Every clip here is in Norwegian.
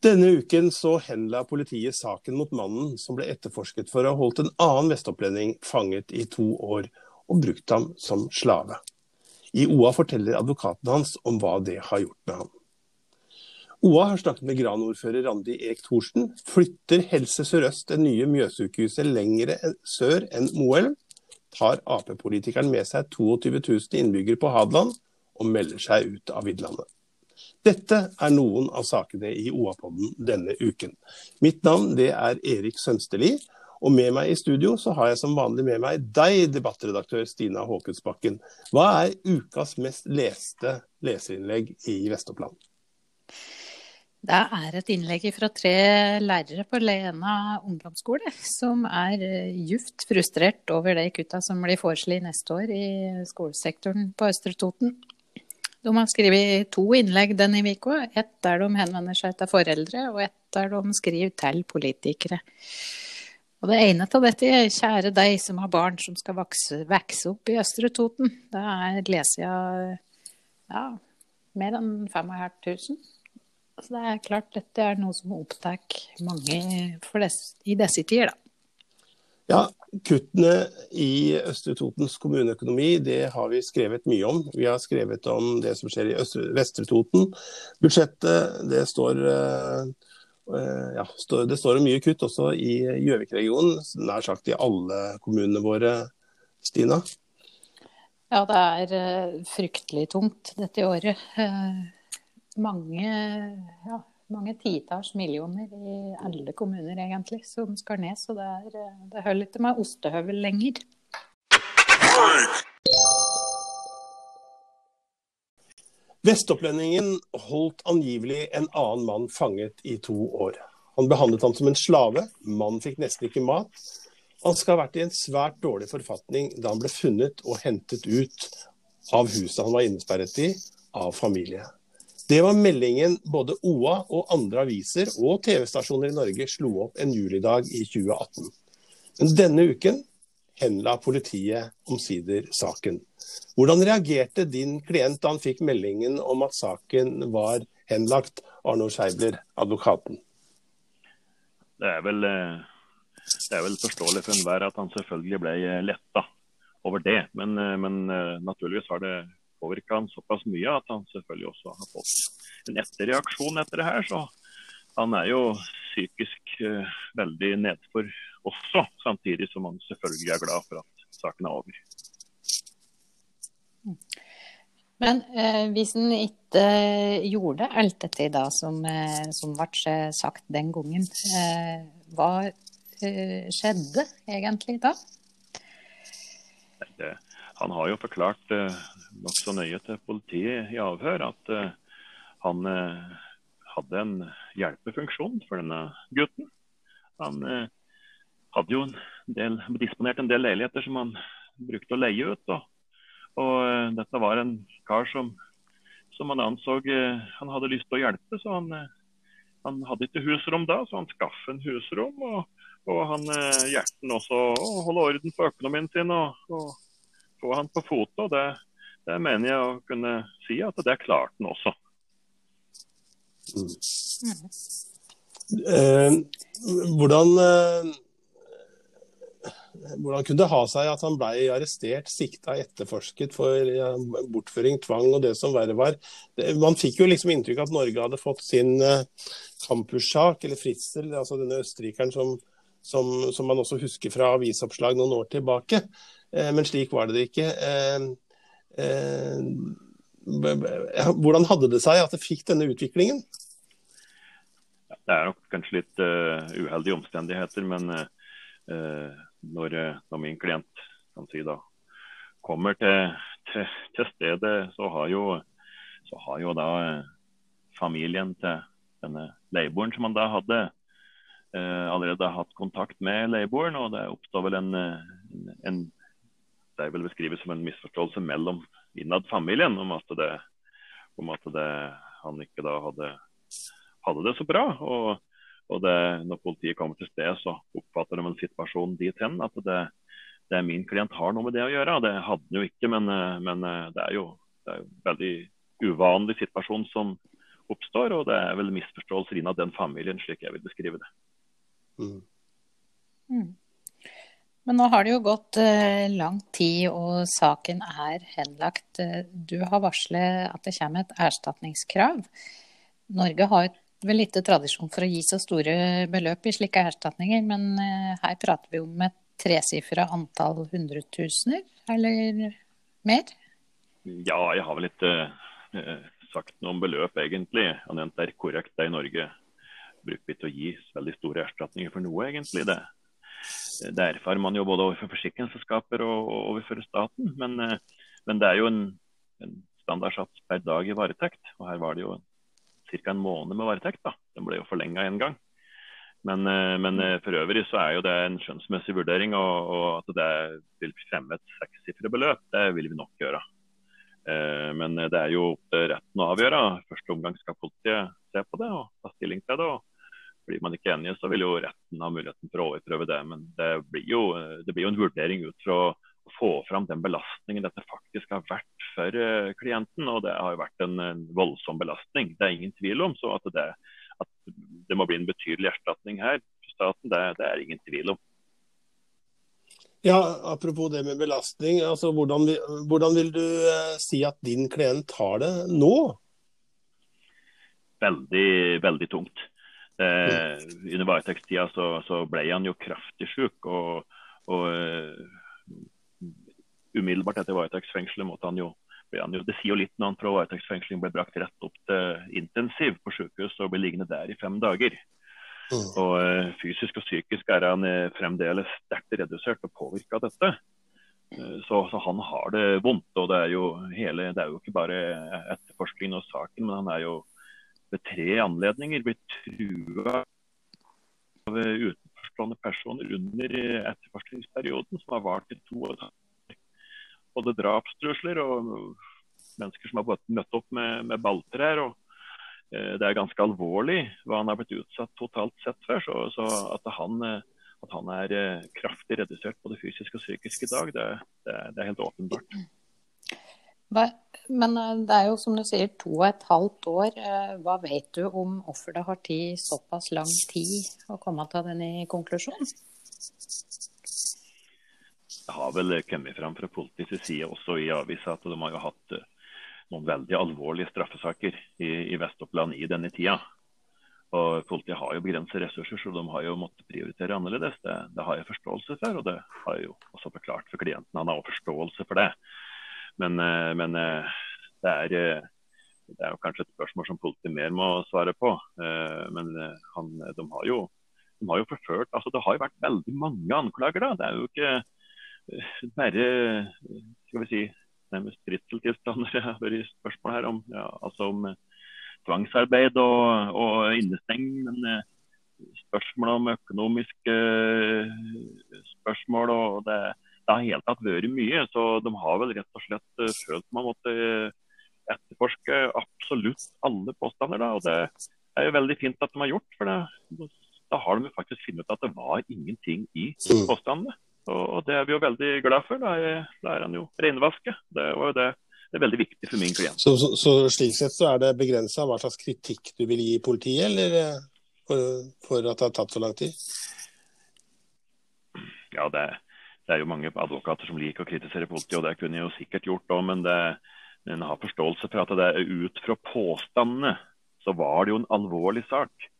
Denne uken så henla politiet saken mot mannen som ble etterforsket for å ha holdt en annen vestopplending fanget i to år og brukt ham som slave. I OA forteller advokaten hans om hva det har gjort med ham. OA har snakket med Gran-ordfører Randi Erik Thorsen. Flytter Helse Sør-Øst det nye Mjøssykehuset lenger sør enn Moelv, tar Ap-politikeren med seg 22 000 innbyggere på Hadeland og melder seg ut av Vidlandet. Dette er noen av sakene i OA-podden denne uken. Mitt navn det er Erik Sønsteli, og med meg i studio så har jeg som vanlig med meg deg, debattredaktør Stina Håkensbakken. Hva er ukas mest leste leserinnlegg i Vest-Oppland? Det er et innlegg fra tre lærere på Lena ungdomsskole som er djupt frustrert over de kutta som blir foreslått neste år i skolesektoren på Østre Toten. De har skrevet to innlegg denne uka. Ett der de henvender seg til foreldre, og ett der de skriver til politikere. Og det ene av dette er 'Kjære deg som har barn som skal vokse, vokse opp i Østre Toten'. Det leser jeg ja, mer enn 5500. Så det er klart dette er noe som opptar mange des, i disse tider, da. Ja, Kuttene i Østre Totens kommuneøkonomi det har vi skrevet mye om. Vi har skrevet om det som skjer i Østre, Vestre Toten. Budsjettet det står, uh, ja, det står mye kutt også i Gjøvik-regionen, nær sagt i alle kommunene våre. Stina? Ja, det er uh, fryktelig tungt dette året. Mange ja, mange titalls millioner i alle kommuner, egentlig, som skal ned. Så det, er, det holder ikke med ostehøvel lenger. Vestopplendingen holdt angivelig en annen mann fanget i to år. Han behandlet ham som en slave, mannen fikk nesten ikke mat. Han skal ha vært i en svært dårlig forfatning da han ble funnet og hentet ut av huset han var innesperret i, av familie. Det var meldingen både OA og andre aviser og TV-stasjoner i Norge slo opp en julidag i 2018. Men denne uken henla politiet omsider saken. Hvordan reagerte din klient da han fikk meldingen om at saken var henlagt, Arno Scheibler, advokaten? Det er vel, eh, det er vel forståelig for enhver at han selvfølgelig ble eh, letta over det. Men, eh, men naturligvis har det påvirka han såpass mye at han selvfølgelig også har fått en etterreaksjon etter det her. Så han er jo psykisk uh, veldig nedfor også, samtidig som han selvfølgelig er glad for at saken er over. Men eh, hvis han ikke gjorde alt dette da som, eh, som ble sagt den gangen, eh, hva eh, skjedde egentlig da? Det, han har jo forklart eh, nokså nøye til politiet i avhør at eh, han eh, hadde en hjelpefunksjon for denne gutten. Han eh, hadde jo en del, disponert en del leiligheter som han brukte å leie ut. Og, og dette var en kar som, som han anså han hadde lyst til å hjelpe. så han, han hadde ikke husrom da, så han skaffet en husrom. Og, og han hjerten også å holde orden på økonomien sin og, og få han på fote. og det det mener jeg å kunne si at det klarte han også. Mm. Eh, hvordan, eh, hvordan kunne det ha seg at han ble arrestert, sikta, etterforsket for ja, bortføring, tvang og det som verre var? Det, man fikk jo liksom inntrykk av at Norge hadde fått sin eh, campussak, eller Fritzel, altså denne østerrikeren som, som, som, man også husker fra avisoppslag noen år tilbake. Eh, men slik var det ikke. Eh, Eh, hvordan hadde det seg at det fikk denne utviklingen? Det er nok kanskje litt uh, uheldige omstendigheter, men når, min klient si da, kommer til, til, til stedet, så har jo, så har jo da familien til denne leieboeren som han da hadde, allerede hatt kontakt med leieboeren. Og det oppstår vel en, en, det er vel beskrive som en misforståelse mellom innad familien om at, det, om at det, han ikke da hadde, hadde, det så bra. Og, og det, når politiet kommer til stedet, så oppfatter de en situasjon dit hen at det, det min klient har noe med det å gjøre. Det hadde han jo ikke, men, men det er jo det er en veldig uvanlig situasjon som oppstår. Og det er vel misforståelser innad den familien, slik jeg vil beskrive det. Mm. Mm. Men nå har det jo gått uh, lang tid, og saken er henlagt. Du har varslet at det kommer et erstatningskrav. Norge har vel lite tradisjon for å gi så store beløp i slike erstatninger, men uh, her prater vi om et tresifra antall hundretusener, eller mer? Ja, jeg har vel ikke uh, sagt noe om beløp, egentlig. Han det er korrekt, det i Norge bruker vi til å gi veldig store erstatninger for noe, egentlig. det det erfarer man jo både overfor forsikringsselskaper og, overfor staten. Men, eh, men, det er jo en, en standardsats per dag i varetekt. Og her var det jo ca. en måned med varetekt. da. Den ble jo forlenga én gang. Men, eh, men, eh, for øvrig så er jo det en skjønnsmessig vurdering, og, og at det vil fremme et sekssifret beløp, det vil vi nok gjøre. Men det er jo opp retten å avgjøre. Første omgang skal politiet se på det og ta stilling til det. og blir man ikke enige, så vil jo retten ha muligheten for å overprøve det. Men det blir jo, det blir jo en vurdering ut fra å få fram den belastningen dette faktisk har vært for uh, klienten. Og det har jo vært en, en, voldsom belastning. Det er ingen tvil om. Så at det, at det må bli en betydelig erstatning her for staten, det, det er ingen tvil om. Ja, Apropos det med belastning. altså Hvordan, hvordan vil du uh, si at din klient har det nå? Veldig, veldig tungt. Eh, under varetektstida så, så, ble han jo kraftig syk. Og, og uh, umiddelbart etter varetektsfengselet måtte han jo han jo, Det sier jo litt når han fra varetektsfengsling ble brakt rett opp til intensiv på sykehus og ble liggende der i fem dager. Mm. Og uh, Fysisk og psykisk er han uh, fremdeles sterkt redusert og påvirka av dette. Så, så, han har det vondt. og Det er jo hele, det er jo ikke bare etterforskningen og saken, men han er jo ved tre anledninger blitt trua av utenforstående personer under etterforskningsperioden, som har vart i to år. Både drapstrusler og mennesker som har møtt opp med, med balltrær. og eh, Det er ganske alvorlig hva han har blitt utsatt totalt sett for. Så, så at, han, eh, at, han, er eh, kraftig redusert både fysisk og psykisk i dag, det, det, det er helt åpenbart. Men eh, det er jo som du sier to og et halvt år. Eh, hva vet du om hvorfor det har tatt såpass lang tid å komme til denne konklusjonen? Det har vel kommet fram fra politiets side også i avisa at de har jo hatt eh, noen veldig alvorlige straffesaker i, i Vest-Oppland i denne tida. Og Politiet har jo begrenset ressurser, så de har jo måttet prioritere annerledes. Det, det har jeg forståelse for, og det har jeg jo også forklart for klienten. Han har også forståelse for det. Men, eh, men eh, det, er, eh, det, er, kanskje et spørsmål som politiet mer må svare på. Men han, de, har jo, de har jo forført altså Det har jo vært veldig mange anklager. da. Det er jo ikke bare skal vi si, nærmest fritzeltilstander det har vært spørsmål her om. Ja, altså om tvangsarbeid og, og innestengning. Men spørsmål om økonomiske spørsmål og det, det har helt tatt vært mye. Så de har vel rett og slett eh, følt man måtte eh, etterforske absolutt alle påstander. Da. Og det er jo veldig fint at de har gjort. For det, da har de faktisk funnet ut at det var ingenting i mm. påstandene. Og det er vi jo veldig glad for. Da er, han jo renvaske. Det var jo det. Det er veldig viktig for min klient. Så, så, så slik sett så er det begrensa hva slags kritikk du vil gi politiet, eller eh, for, for at det har tatt så lang tid? Ja, det, er det er jo mange advokater som liker å kritisere politiet, og det kunne jeg jo sikkert gjort òg, men en har forståelse for at det er ut fra påstandene så var det jo en alvorlig sak.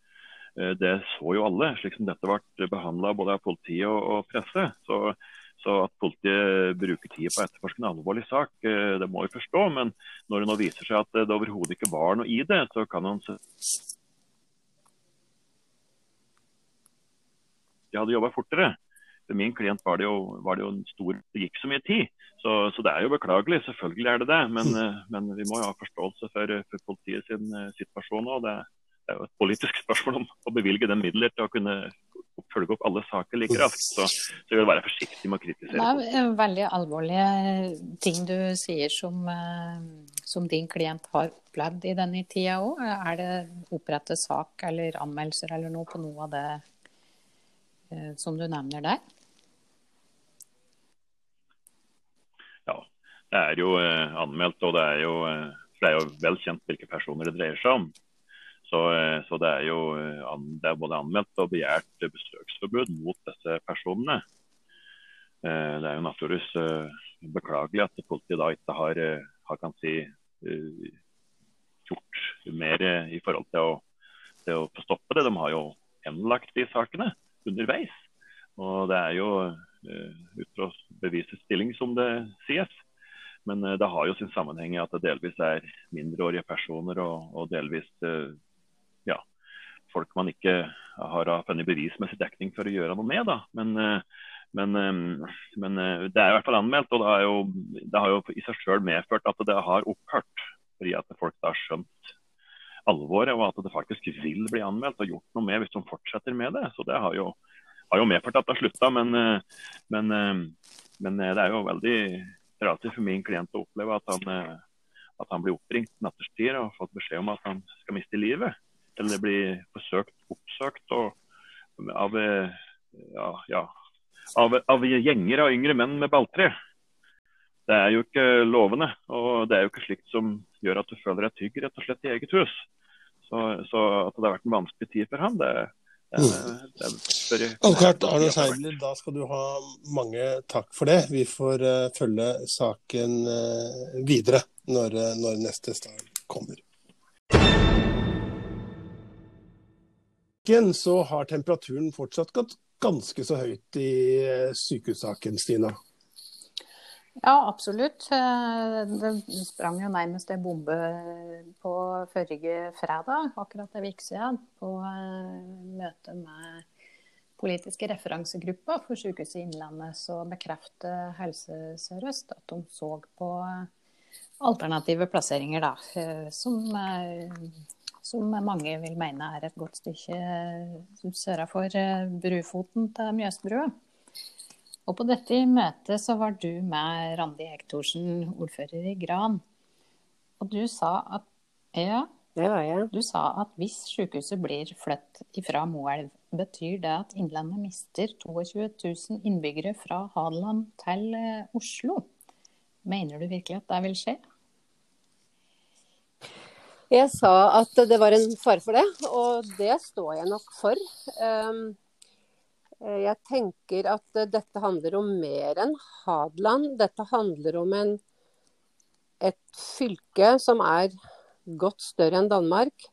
Eh, det så jo alle, slik som dette ble behandla både av politiet og, og presse. Så, så, at politiet bruker tid på å etterforske en alvorlig sak, eh, det må vi forstå. Men når det nå viser seg at det overhodet ikke var noe i det, så kan man de hadde jobba fortere. For min klient var det jo, var det jo en stor Det gikk så mye tid. Så, så, det er jo beklagelig, selvfølgelig er det det. Men, mm. eh, men vi må jo ha forståelse for, for politiet sin uh, situasjon òg. Det, det, er jo et politisk spørsmål om å bevilge den midler til å kunne følge opp alle saker like raskt. Så, så jeg vil være forsiktig med å kritisere. Det er veldig alvorlige ting du sier som, som din klient har opplevd i denne tida òg. Er det opprettet sak eller anmeldelser eller noe på noe av det som du nevner der? Det er jo eh, anmeldt, og det er jo, eh, det jo vel kjent hvilke personer det dreier seg om. Så, så, det er jo det er både anmeldt og begjært besøksforbud mot disse personene. Det er jo naturligvis beklagelig at politiet da ikke har, har kan si, gjort mer i forhold til å, til å stoppe det. De har jo henlagt de sakene underveis. Og det er jo ut fra bevisets stilling, som det sies. Men uh, det har jo sin sammenheng i at det delvis er mindreårige personer og, og delvis uh, ja, folk man ikke har funnet bevismessig dekning for å gjøre noe med. Men, men, men, det er i hvert fall anmeldt, og det har jo, det har jo i seg selv medført at det har opphørt. Fordi at folk har skjønt alvoret, og at det faktisk vil bli anmeldt og gjort noe med hvis de fortsetter med det. Så det har jo, har jo medført at det har slutta. Men, eh, men, eh, men, eh, det er jo veldig trasig for min klient å oppleve at han, at han blir oppringt natterstid og fått beskjed om at han skal miste livet. Eller blir forsøkt oppsøkt og, av, ja, ja, av, av gjenger av yngre menn med balltre det er jo ikke lovende. Og det er jo ikke slikt som gjør at du føler deg trygg rett og slett i eget hus. Så, så at det har vært en vanskelig tid for ham, det, det, det Advokat Arne Seidler, da skal du ha mange takk for det. Vi får uh, følge saken uh, videre når, uh, når neste stad kommer. Så har temperaturen fortsatt gått ganske så høyt i sykehussaken, Stina? Ja, absolutt. Eh, det sprang jo nærmest en bombe på forrige fredag, akkurat en uke siden, på eh, møte med politiske referansegrupper for Sykehuset Innlandet. Så bekrefter Helse Sør-Øst at de så på alternative plasseringer, da, eh, som, som mange vil mene er et godt stykke sørafor Brufoten til Mjøsbrua. Og på dette møtet så var du med Randi Hektorsen, ordfører i Gran. Og du sa at ja, det var jeg. Du sa at hvis sykehuset blir flyttet fra Moelv, betyr det at Innlandet mister 22 000 innbyggere fra Hadeland til eh, Oslo. Mener du virkelig at det vil skje? Jeg sa at det var en fare for det, og det står jeg nok for. Um, jeg tenker at eh, dette handler om mer enn Hadeland. Dette handler om en, et fylke som er godt større enn Danmark.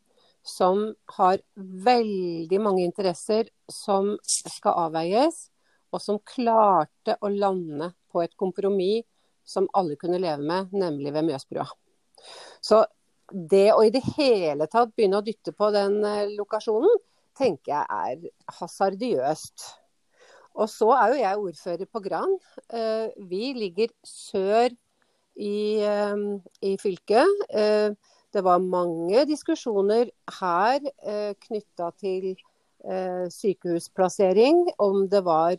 Som har veldig mange interesser som skal avveies. Og som klarte å lande på et kompromiss som alle kunne leve med, nemlig ved Mjøsbrua. Så det å i det hele tatt begynne å dytte på den eh, lokasjonen, tenker jeg er hasardiøst. Og så er jo jeg ordfører på Gran. Eh, vi ligger sør i, eh, i fylket. Eh, det var mange diskusjoner her knytta til sykehusplassering. Om det var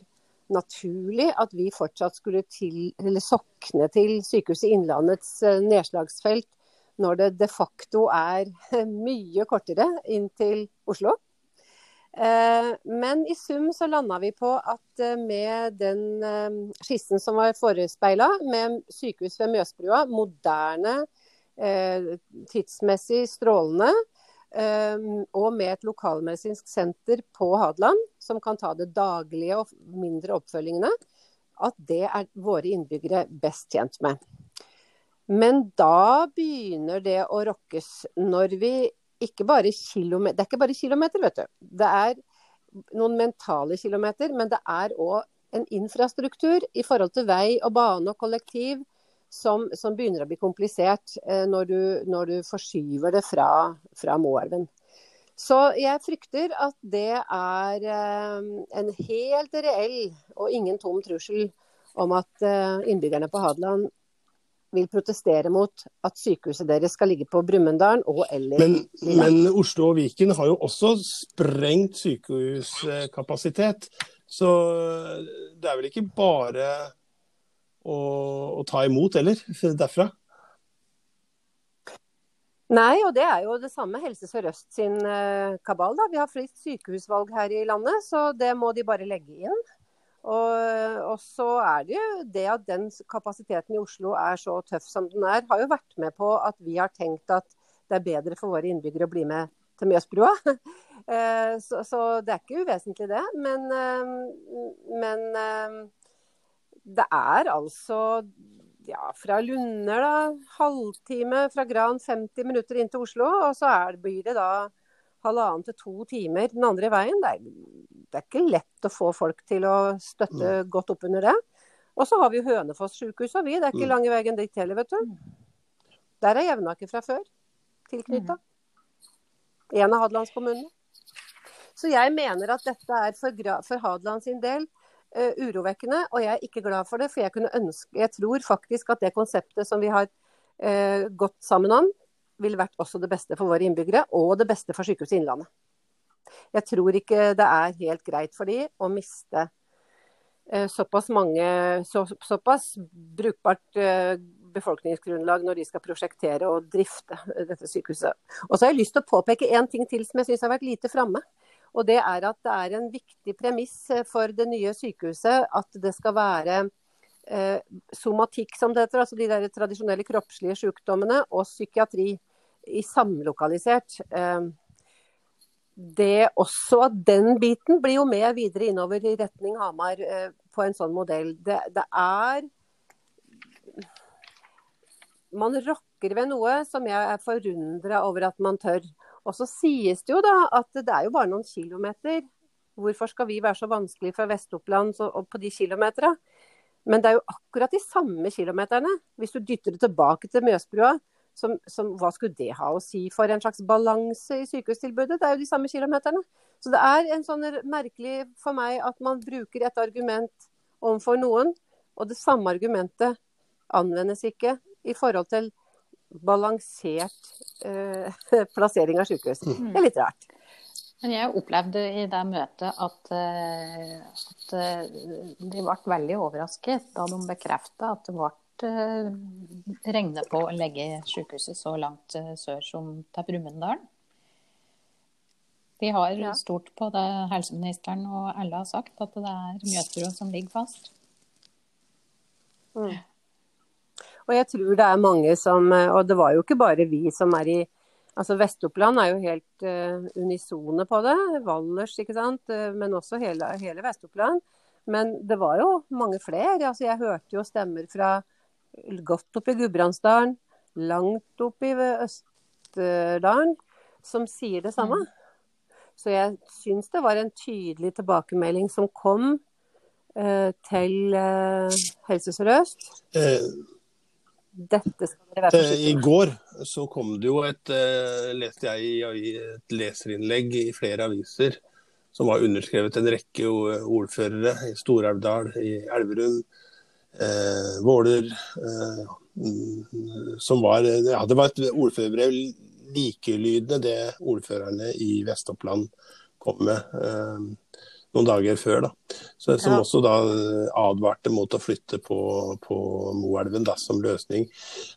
naturlig at vi fortsatt skulle til, sokne til Sykehuset Innlandets nedslagsfelt når det de facto er mye kortere inn til Oslo. Eh, men i sum så landa vi på at eh, med den eh, skissen som var forespeila, med sykehus ved Mjøsbrua, moderne, tidsmessig strålende, og med et lokalmedisinsk senter på Hadeland, som kan ta det daglige og mindre oppfølgingene, at det er våre innbyggere best tjent med. Men da begynner det å rokkes når vi ikke bare kilometer, det er ikke bare kilometer, vet du. Det er noen mentale kilometer, men det er òg en infrastruktur i forhold til vei og bane og kollektiv som, som begynner å bli komplisert eh, når, du, når, du, forskyver det fra, fra Moelven. Så jeg frykter at det er eh, en helt reell og ingen tom trussel om at eh, innbyggerne på Hadeland vil protestere mot at sykehuset deres skal ligge på Brumunddal og eller men, men, Oslo og Viken har jo også sprengt sykehuskapasitet. Så det er vel ikke bare å, å ta imot, eller? Derfra? Nei, og det er jo det samme Helse Sør-Øst sin uh, kabal. da. Vi har flest sykehusvalg her i landet, så det må de bare legge inn. Og, og, så er det jo det at den kapasiteten i Oslo er så tøff som den er, har jo vært med på at vi har tenkt at det er bedre for våre innbyggere å bli med til Mjøsbrua. Så, så, det er ikke uvesentlig, det. Men, men det er altså ja, fra Lunder, da, halvtime. Fra Gran 50 minutter inn til Oslo. Og så er, blir det da halvannen til to timer den andre veien. Det er, det er, ikke lett å få folk til å støtte mm. godt opp under det. Og så har vi Hønefoss sykehus og vi. Det er ikke mm. lange veien dit heller, vet du. Der er Jevnaker fra før tilknytta. Mm. En av Hadelandskommunene. Så jeg mener at dette er for, for Hadeland sin del uh, urovekkende, og jeg er ikke glad for det. For jeg kunne ønske Jeg tror faktisk at det konseptet som vi har uh, gått sammen om, ville vært også det beste for våre innbyggere, og det beste for Sykehuset Innlandet. Jeg tror ikke det er helt greit for de å miste Eh, såpass mange, så, såpass brukbart eh, befolkningsgrunnlag når de skal prosjektere og drifte dette sykehuset. Og så har jeg lyst til å påpeke én ting til som jeg syns har vært lite framme. Og det er at det er en viktig premiss eh, for det nye sykehuset at det skal være eh, somatikk, som det heter, altså de der tradisjonelle kroppslige sykdommene, og psykiatri i samlokalisert. Eh, det også at den biten blir jo med videre innover i retning Hamar eh, på en sånn modell. Det, det, er Man rokker ved noe som jeg er forundra over at man tør. Og så sies det jo da at det er jo bare noen kilometer. Hvorfor skal vi være så vanskelig fra Vest-Oppland på de kilometerne? Men det er jo akkurat de samme kilometerne. Hvis du dytter det tilbake til Mjøsbrua, som, som, hva skulle det ha å si for en slags balanse i sykehustilbudet? Det er jo de samme kilometerne. Så det er en sånn merkelig for meg at man bruker et argument overfor noen, og det samme argumentet anvendes ikke i forhold til balansert eh, plassering av sykehus. Mm. Det er litt rart. Men jeg opplevde i det møtet at, eh, at eh, de ble veldig overrasket da de bekrefta at det ble regne på å legge sykehuset så langt eh, sør som til Brumunddal. De har ja. stort på det helseministeren og alle har sagt, at det er Mjøsbrua som ligger fast. Mm. Og jeg tror det er mange som eh, Og det var jo ikke bare vi som er i Altså Vest-Oppland er jo helt uh, unisone på det. Valdres, ikke sant. Men også hele, hele Vest-Oppland. Men det var jo mange flere. Altså, jeg hørte jo stemmer fra godt opp i Gudbrandsdalen, langt opp i Østerdalen, som sier det samme. Mm. Så jeg syns det var en tydelig tilbakemelding som kom eh, til eh, Helse Sør-Øst. Eh, Dette skal dere være forsiktige med. I går så kom det jo et, eh, leste jeg i, et leserinnlegg i flere aviser som var underskrevet en rekke ordførere i Stor-Elvdal, i Elverum, eh, Våler eh, som var Ja, det var et ordførerbrev likelydende det ordførerne i Vest-Oppland kom med eh, noen dager før. da. Så, som ja. også da advarte mot å flytte på, på Moelven da, som løsning.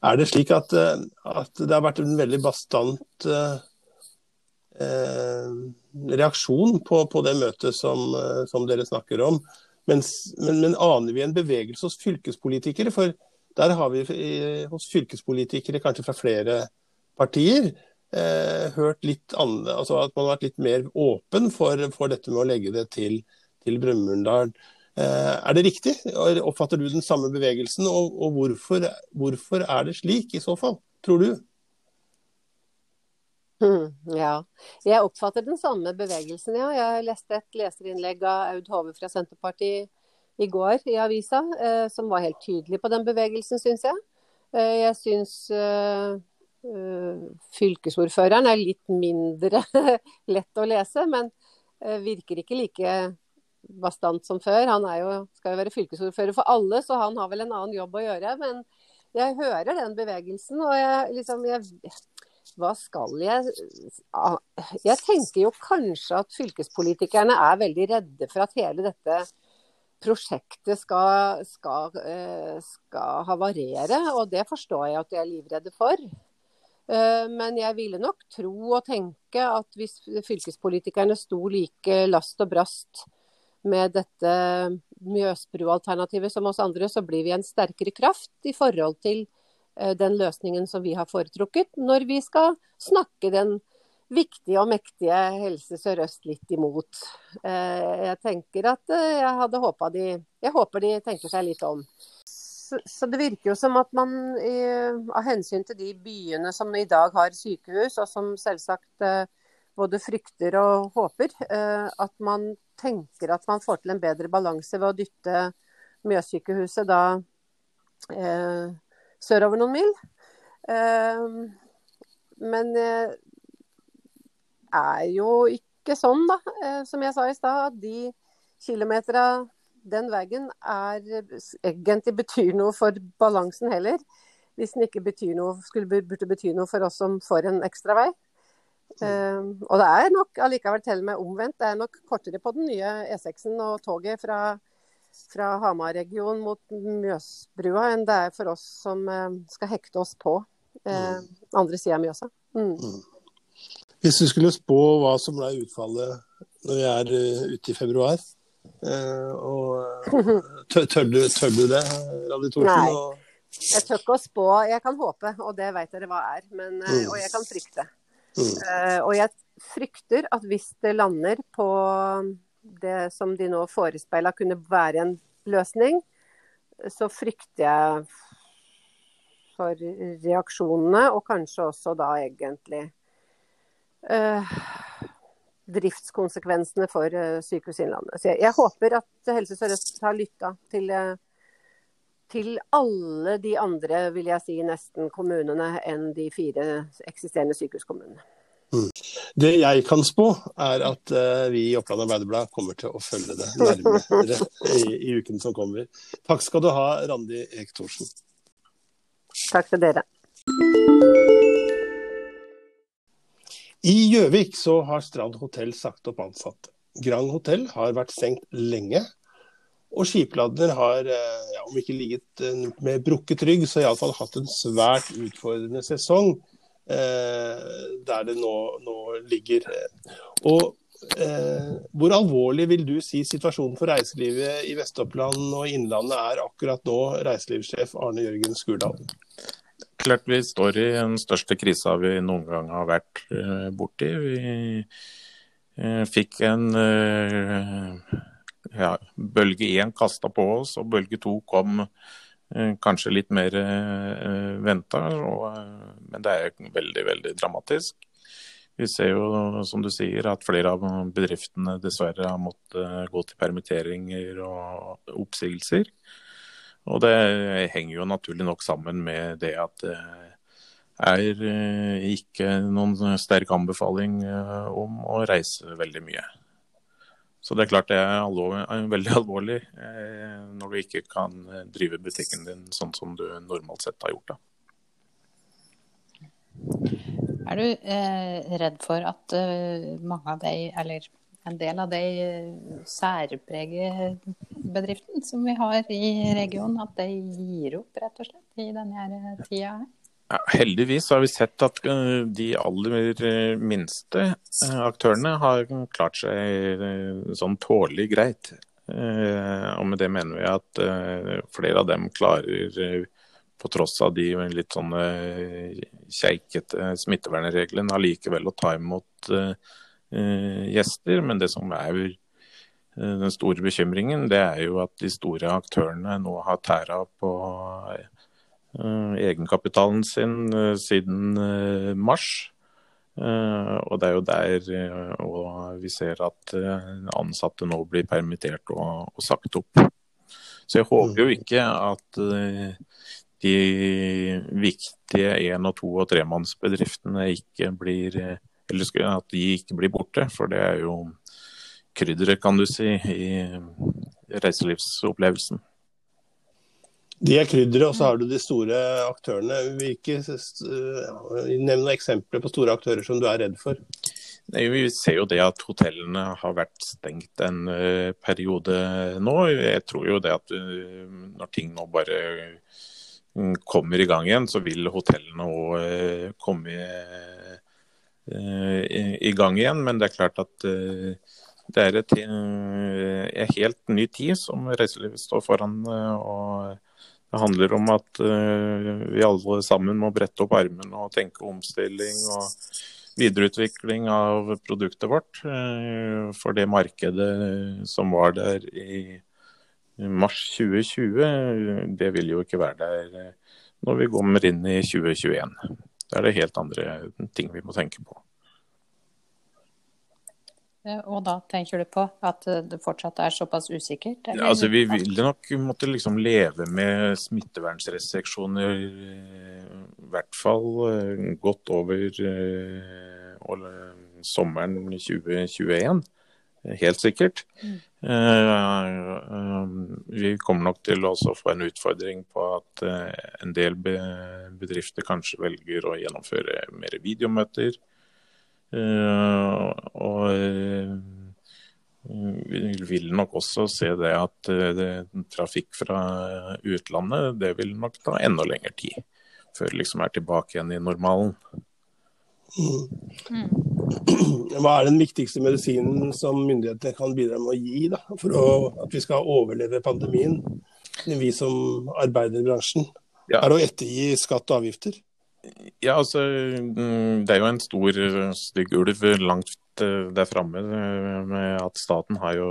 Er det slik at, eh, at, det har vært en veldig bastant eh, reaksjon på, på, det møtet som, eh, som, dere snakker om? Mens, men, men, aner vi en bevegelse hos fylkespolitikere? For der har vi hos fylkespolitikere, kanskje fra flere partier, eh, hørt litt andre, altså at man har vært litt mer åpen for, for dette med å legge det til, til Brumunddal. Eh, er det riktig? Oppfatter du den samme bevegelsen? Og, og hvorfor, hvorfor er det slik, i så fall, tror du? Ja. Jeg oppfatter den samme bevegelsen, ja. Jeg leste et leserinnlegg av Aud Hove fra Senterpartiet i går i avisa, eh, som var helt tydelig på den bevegelsen, syns jeg. Eh, jeg syns eh, fylkesordføreren er litt mindre lett å lese, men virker ikke like bastant som før. Han jo, skal jo være fylkesordfører for alle, så han har vel en annen jobb å gjøre. Men jeg hører den bevegelsen, og jeg, liksom, jeg hva skal jeg Jeg tenker jo kanskje at fylkespolitikerne er veldig redde for at hele dette prosjektet skal, skal, eh, skal havarere. Og det forstår jeg at de er livredde for. Eh, men jeg ville nok tro og tenke at hvis fylkespolitikerne sto like last og brast med dette Mjøsbru-alternativet som oss andre, så blir vi en sterkere kraft i forhold til den løsningen som vi har foretrukket, når vi skal snakke den viktige og mektige Helse Sør-Øst litt imot. Eh, jeg tenker at eh, jeg hadde håpa de Jeg håper de tenker seg litt om. Så, det virker jo som at man av hensyn til de byene som i dag har sykehus, og som selvsagt eh, både frykter og håper, at man tenker at man får til en bedre balanse ved å dytte Mjøssykehuset da sørover noen mil. Men det er jo ikke sånn, da. Eh, som jeg sa i stad, de kilometera den veien er egentlig betyr noe for balansen heller. Hvis den ikke noe, skulle burde bety noe for oss som får en ekstra vei. Um, og det er nok allikevel til og med omvendt. Det er nok kortere på den nye E6-en og toget fra, fra Hamar-regionen mot Mjøsbrua enn det er for oss som uh, skal hekte oss på eh, andre sida av Mjøsa. Mm. mm. Hvis du skulle spå hva som ble utfallet når vi er uh, ute i februar, uh, og tør, tør, du, tør, du, det, Randi Thorsen? Nei. Og... Jeg tør ikke å spå. Jeg kan håpe, og det vet dere hva er. Men, uh, mm. Og jeg kan frykte. Mm. og jeg frykter at hvis det lander på det som de nå forespeila kunne være en løsning, så frykter jeg for reaksjonene, og kanskje også da egentlig eh, driftskonsekvensene for uh, Sykehuset Innlandet. Så jeg, jeg, håper at Helse Sør-Øst har lytta til, uh, til alle de andre, vil jeg si, nesten kommunene enn de fire eksisterende sykehuskommunene. Mm. Det jeg kan spå, er at uh, vi i Oppland Arbeiderblad kommer til å følge det nærmere i, i uken som kommer. Takk skal du ha, Randi Ektorsen. Takk til dere. I Gjøvik så har Strand hotell sagt opp ansatte. Grand hotell har vært stengt lenge. Og skipladner har, eh, ja, om ikke ligget eh, med brukket rygg, så iallfall hatt en svært utfordrende sesong. Eh, der det nå, nå ligger. Og eh, hvor alvorlig vil du si situasjonen for reiselivet i Vest-Oppland og Innlandet er akkurat nå, reiselivssjef Arne Jørgen Skurdal? klart vi står i den største krisa vi noen gang har vært uh, borti. Vi uh, fikk en ja, bølge én kasta på oss, og bølge to kom kanskje litt mer uh, venta. men det er veldig, veldig dramatisk. Vi ser jo, som du sier, at flere av bedriftene dessverre har måttet gå til permitteringer og oppsigelser. Og det henger jo naturlig nok sammen med det at det er eh, ikke noen sterk anbefaling eh, om å reise veldig mye. Så det er klart det er alvor, veldig alvorlig eh, når du ikke kan drive butikken din sånn som du normalt sett har gjort. da. Er du eh, redd for at uh, mange av de, eller en del av de særpreget bedriften som vi har i regionen, at de gir opp rett og slett i denne tida her? Heldigvis har vi sett at eh, de aller eh, minste eh, aktørene har klart seg sånn tålelig greit. Og med det mener vi at flere av dem klarer, på tross av de litt sånne keikete smittevernreglene, allikevel å ta imot gjester. Men det som er den store bekymringen det er jo at de store aktørene nå har tæra på egenkapitalen sin uh, siden uh, mars. og det er jo der vi ser at ansatte nå blir permittert og, og, sagt opp. Så jeg håper jo ikke at de viktige én- og to- og tremannsbedriftene ikke blir Eller at de ikke blir borte, for det er jo krydderet, kan du si, i reiselivsopplevelsen. De er krydderet, og så har du de store aktørene. Hvilke, Nevn noen eksempler på store aktører som du er redd for. Nei, vi ser jo det at hotellene har vært stengt en uh, periode nå. Jeg tror jo det at uh, når ting nå bare uh, kommer i gang igjen, så vil hotellene òg komme i, gang igjen. Men det er klart at det er en eh, helt ny tid som reiselivet står foran. Eh, og Det handler om at eh, vi alle sammen må brette opp armene og tenke omstilling. og videreutvikling av produktet vårt for det markedet som var der i mars 2020. Det vil jo ikke være der når vi kommer inn i 2021. Da er det helt andre ting vi må tenke på. Og da tenker du på at det fortsatt er såpass usikkert? Ja, altså, vi vil nok måtte liksom leve med smittevernrestriksjoner i hvert fall eh, godt over og, sommeren 2021. Helt sikkert. Mm. Eh, vi kommer nok til å få en utfordring på at en del bedrifter kanskje velger å gjennomføre mer videomøter. Eh, og eh, vi vil nok også se det at eh, det, trafikk fra utlandet det vil nok ta enda lengre tid før det liksom er tilbake igjen i normalen. Mm. Hva er den viktigste medisinen som myndighetene kan bidra med å gi da, for å, at vi skal overleve pandemien, vi som arbeider i bransjen? Ja. Er det å ettergi skatt og avgifter? Ja, altså mm, Det er jo en stor, stygg ulv langt eh, der framme eh, med at staten har jo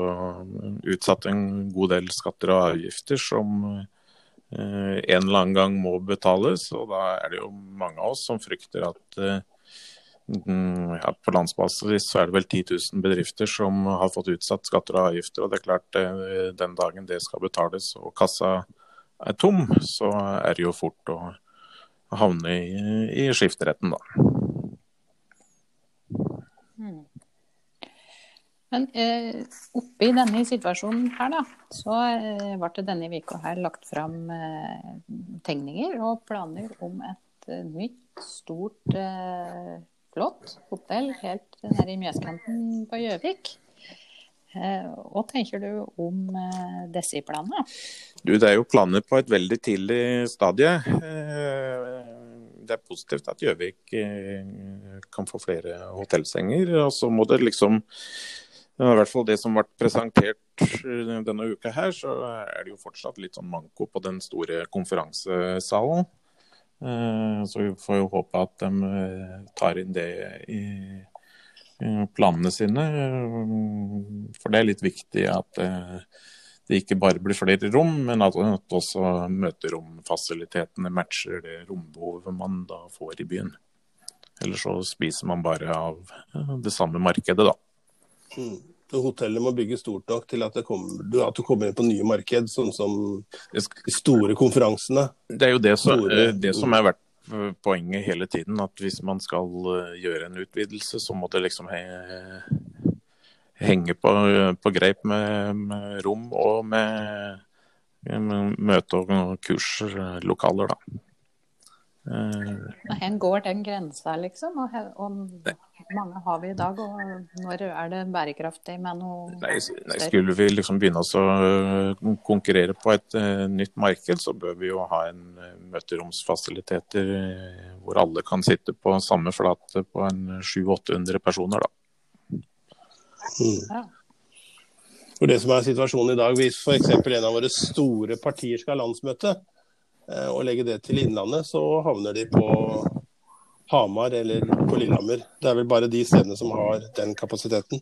utsatt en god del skatter og avgifter som eh, en eller annen gang må betales. Og da er det jo mange av oss som frykter at mm, ja, på landsbasis så er det vel 10 000 bedrifter som har fått utsatt skatter og avgifter. Og det er klart den dagen det skal betales og kassa er tom, så er det jo fort å havne i, i skifteretten, da. Hmm. Men eh, oppi denne situasjonen her, da, så eh, ble det denne uka her lagt fram eh, tegninger og planer om et eh, nytt, stort, eh, flott hotell helt nede i Mjøskanten på Gjøvik. Eh, hva tenker du om planene? Du, det er jo planer på et veldig tidlig stadie det er positivt at Gjøvik eh, kan få flere hotellsenger. Og så må det liksom i hvert fall det som ble presentert eh, denne uka her, så er det jo fortsatt litt sånn manko på den store konferansesalen. Eh, så vi får jo håpe at de tar inn det i planene sine. For det er litt viktig at det ikke bare blir flere rom, men at også møteromfasilitetene matcher det rombehovet man da får i byen. Eller så spiser man bare av det samme markedet, da. Mm. Hotellet må bygge stort nok til at, kommer, at, du kommer inn på nye marked, sånn som de store konferansene. Det er jo det som, det som har vært poenget hele tiden. At hvis man skal eh, gjøre en utvidelse, så må det liksom henge på, på greip med, med, rom og med, med møte- og kurslokaler, da. Hvor går den grensa, liksom? Og, hvor mange har vi i dag? Og når er det bærekraftig med noe nei, nei, Skulle vi liksom begynne å konkurrere på et uh, nytt marked, så bør vi jo ha en uh, møteromsfasiliteter uh, hvor alle kan sitte på samme flate på en 700-800 personer, da. Mm. For det som er situasjonen i dag, Hvis f.eks. en av våre store partier skal ha landsmøte, eh, og legge det til Innlandet, så havner de på Hamar eller på Lillehammer. Det er vel bare de stedene som har den kapasiteten.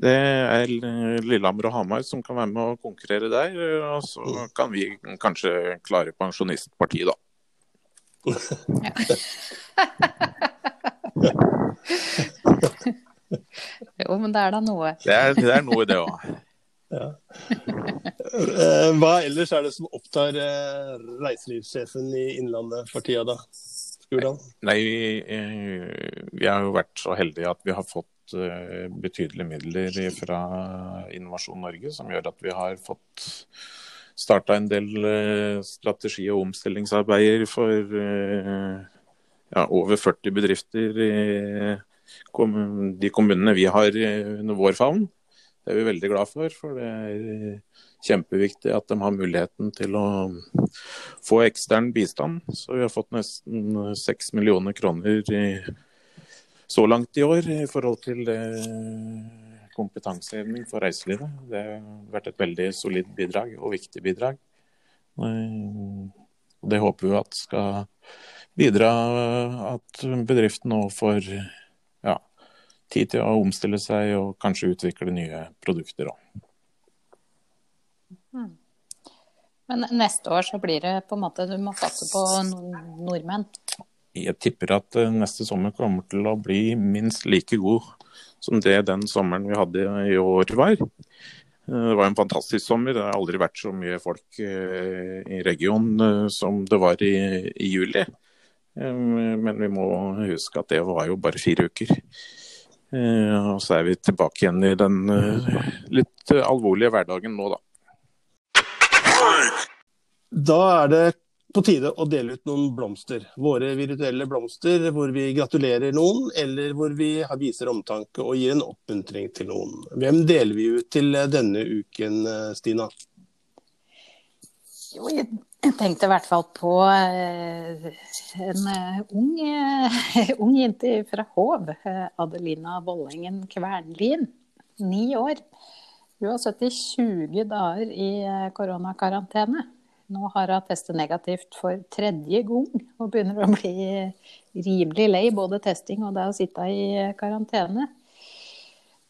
Det er Lillehammer og Hamar som kan være med å konkurrere der. Og så kan vi kanskje klare Pensjonistpartiet, da. Jo, men det er da noe. Det er, det er noe, det òg. Ja. Eh, hva ellers er det som opptar eh, reiselivssjefen i Innlandet for tida, da? Skurdal? Nei, vi har jo vært så heldige at vi har fått eh, betydelige midler fra Innovasjon Norge, som gjør at vi har fått starta en del strategi- og omstillingsarbeider for ja, over 40 bedrifter i de kommunene vi har under vår favn. Det er vi veldig glad for, for det er kjempeviktig at de har muligheten til å få ekstern bistand. Så vi har fått nesten seks millioner kroner i, så langt i år i forhold til kompetanseheving for reiselivet. Det har vært et veldig solid bidrag og viktig bidrag. Det håper vi at skal bidra at bedriften nå får tid til å omstille seg og kanskje utvikle nye produkter òg. Mm. Men neste år så blir det på en måte Du må satse på nordmenn? Jeg tipper at eh, neste sommer kommer til å bli minst like god som det den sommeren vi hadde i år var. Eh, det var en fantastisk sommer. Det har aldri vært så mye folk eh, i regionen som det var i, i juli. Men vi må huske at det var jo bare fire uker. Og så er vi tilbake igjen i den litt alvorlige hverdagen nå, da. Da er det på tide å dele ut noen blomster. Våre virtuelle blomster hvor vi gratulerer noen, eller hvor vi viser omtanke og gir en oppmuntring til noen. Hvem deler vi ut til denne uken, Stina? Jo, jeg tenkte i hvert fall på eh, en eh, ung, eh, ung jente fra Hov. Adelina Vollengen Kvernlien. Ni år. Hun har sittet i 20 dager i koronakarantene. Nå har hun testet negativt for tredje gang og begynner å bli rimelig lei både testing og det å sitte i karantene.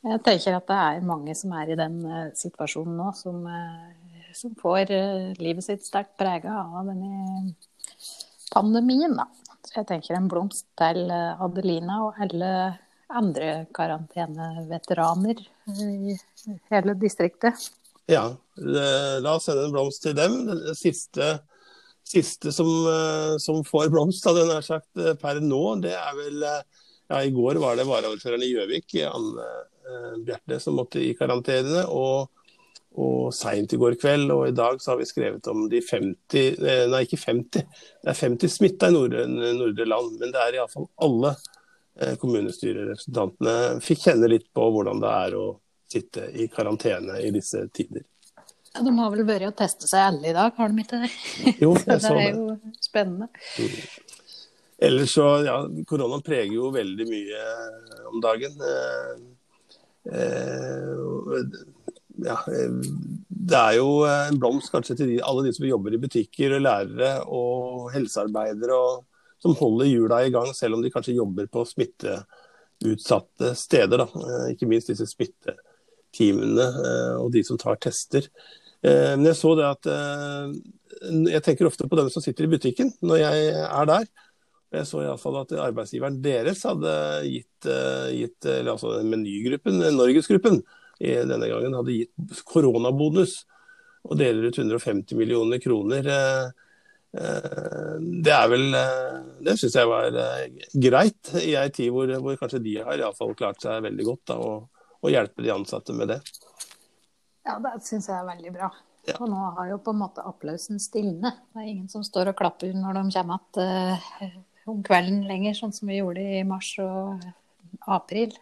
Jeg tenker at det er mange som er i den situasjonen nå, som, som får eh, livet sitt sterkt prega av denne pandemien. Da. Så jeg tenker en blomst til Adelina og alle andre karanteneveteraner i hele distriktet. Ja, la oss sende en blomst til dem. Den siste, siste som, eh, som, får blomst, hadde jeg nær sagt, eh, per nå, det er vel eh, ja, I går var det varaordføreren i Gjøvik, Anne eh, Bjerte, som måtte i karantene. Og, og seint i går kveld og i dag så har vi skrevet om de 50 Nei, ikke 50. Det er 50 smitta i Nordre, Nordre land, men det er iallfall alle eh, kommunestyrerepresentantene fikk kjenne litt på hvordan det er å sitte i karantene i disse tider. Ja, de har vel vært og teste seg alle i dag, har de ikke det? Jo, jeg så det. er jo spennende. Mm. Ellers så, ja, Koronaen preger jo veldig mye om dagen. Eh, eh, ja, det er jo en blomst kanskje til de, alle de som jobber i butikker, og lærere og helsearbeidere, og, som holder hjula i gang, selv om de kanskje jobber på smitteutsatte steder. Da. Eh, ikke minst disse smitteteamene eh, og de som tar tester. Eh, men jeg så det at eh, Jeg tenker ofte på dem som sitter i butikken når jeg er der. Jeg så iallfall at arbeidsgiveren deres hadde gitt, gitt altså menygruppen, Norgesgruppen, denne gangen hadde gitt koronabonus og deler ut 150 millioner kroner. Det er vel Det syns jeg var greit i ei tid hvor, hvor, kanskje de har i fall klart seg veldig godt. Da, og og hjelpe de ansatte med det. Ja, det syns jeg er veldig bra. Ja. Og nå har jo på en måte applausen stilnet. Det er ingen som står og klapper når de kommer igjen uh, om kvelden lenger, sånn som vi gjorde i mars og april.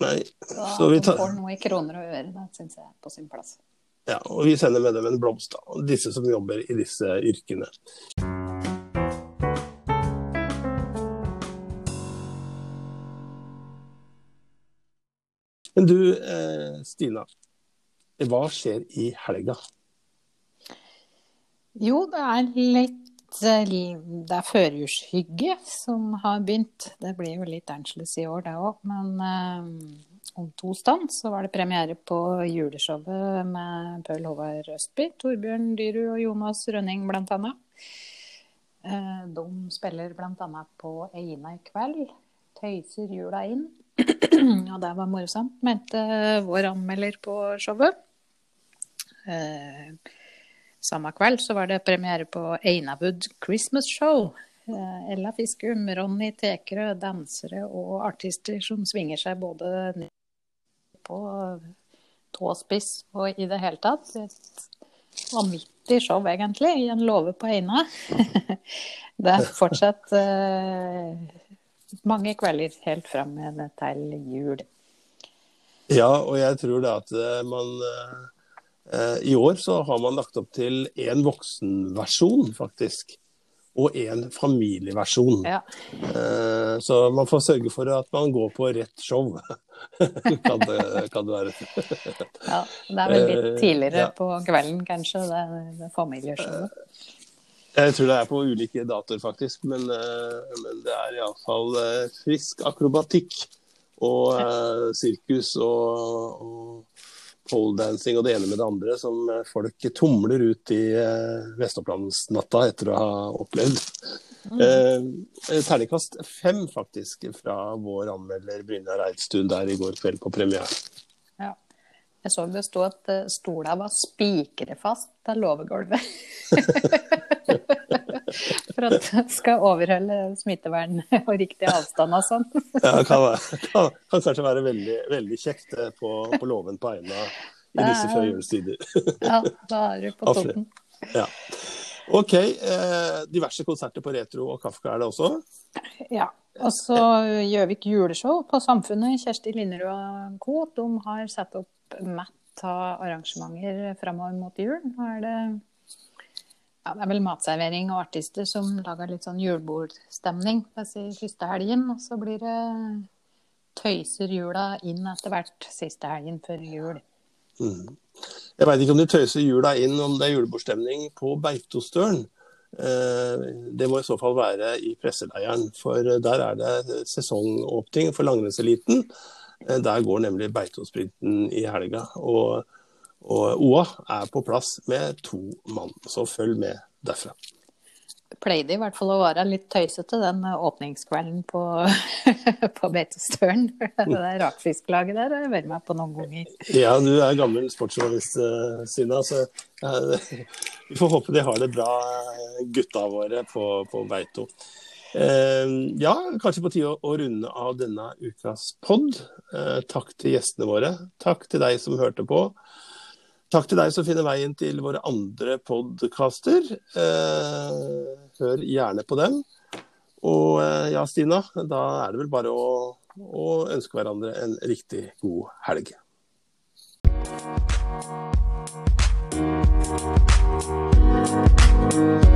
Nei, så, så vi tar... får noe i kroner og øre, det syns jeg er på sin plass. Ja, og vi sender med dem en blomst, da. Disse som jobber i disse yrkene. Men du eh, Stina, hva skjer i helga? Jo, det er litt eh, Det er førjulshygge som har begynt. Det blir jo litt Angeles i år, det òg. Men eh, om stand så var det premiere på juleshowet med Paul Håvard Østby, Torbjørn Dyrud og Jonas Rønning bl.a. Eh, de spiller bl.a. på Eina i kveld. Tøyser jula inn. Og det var morsomt, mente vår anmelder på showet. Eh, samme kveld så var det premiere på Einawood Christmas Show. Eh, Ella Fiskum, Ronny Tekerø, dansere og artister som svinger seg både på tåspiss og i det hele tatt. Et vanvittig show, egentlig, i en låve på Eina. det er fortsatt uh, mange kvelder helt fram til jul. Ja, og jeg tror det at eh, man eh, I år så har man lagt opp til én voksenversjon, faktisk. Og én familieversjon. Ja. Eh, så man får sørge for at man går på rett show. kan, det, kan, det, være. ja, det er vel litt eh, tidligere ja. på kvelden, kanskje, det, det familieshowet. Jeg tror det er på ulike datoer, faktisk. Men, eh, men det er iallfall frisk akrobatikk og sirkus og, og poledancing og det ene med det andre som folk tumler ut i uh, Vestopplandsnatta etter å ha opplevd. Mm. Eh, terningkast fem, faktisk, fra vår anmelder Brynjar Eidstuen der i går kveld på premiere. Ja. Jeg så det sto at stola var spikrefast til låvegulvet. For at det skal overholde smittevern og riktig avstand og sånn. ja, det kan, kan, kan, kanskje være veldig, veldig kjekt på, på låven på Eina i disse førjulstider. ja, da er du på toppen. Ja. OK. Eh, diverse konserter på Retro og Kafka er det også? Ja. Og så Gjøvik juleshow på Samfunnet. Kjersti Linderud og co. De har satt opp matt av arrangementer framover mot jul. Nå er det ja, det er vel matservering og artister som lager litt sånn julebordstemning første helgen. Og så blir det tøyser jula inn etter hvert siste helgen før jul. Mm. Jeg veit ikke om de tøyser jula inn om det er julebordstemning på Beitostølen. Eh, det må i så fall være i presseleiren, for der er det sesongåpning for langrennseliten. Eh, der går nemlig Beitosprinten i helga. Og og OA er på plass med to mann, så følg med derfra. Pleide i hvert fall å være litt tøysete den åpningskvelden på, på Beitostølen. Det rakfisklaget der har jeg vært med på noen ganger. Ja, du er gammel sportsjournalist, eh, Sina. Så vi får håpe de har det bra, gutta våre på, på Beito. Eh, ja, kanskje på tide å, runde av denne ukas pod. Eh, takk til gjestene våre. Takk til deg som hørte på. Takk til deg som finner veien til våre andre podkaster. Eh, hør gjerne på dem. Og eh, ja, Stina, da er det vel bare å, å ønske hverandre en riktig god helg. Thank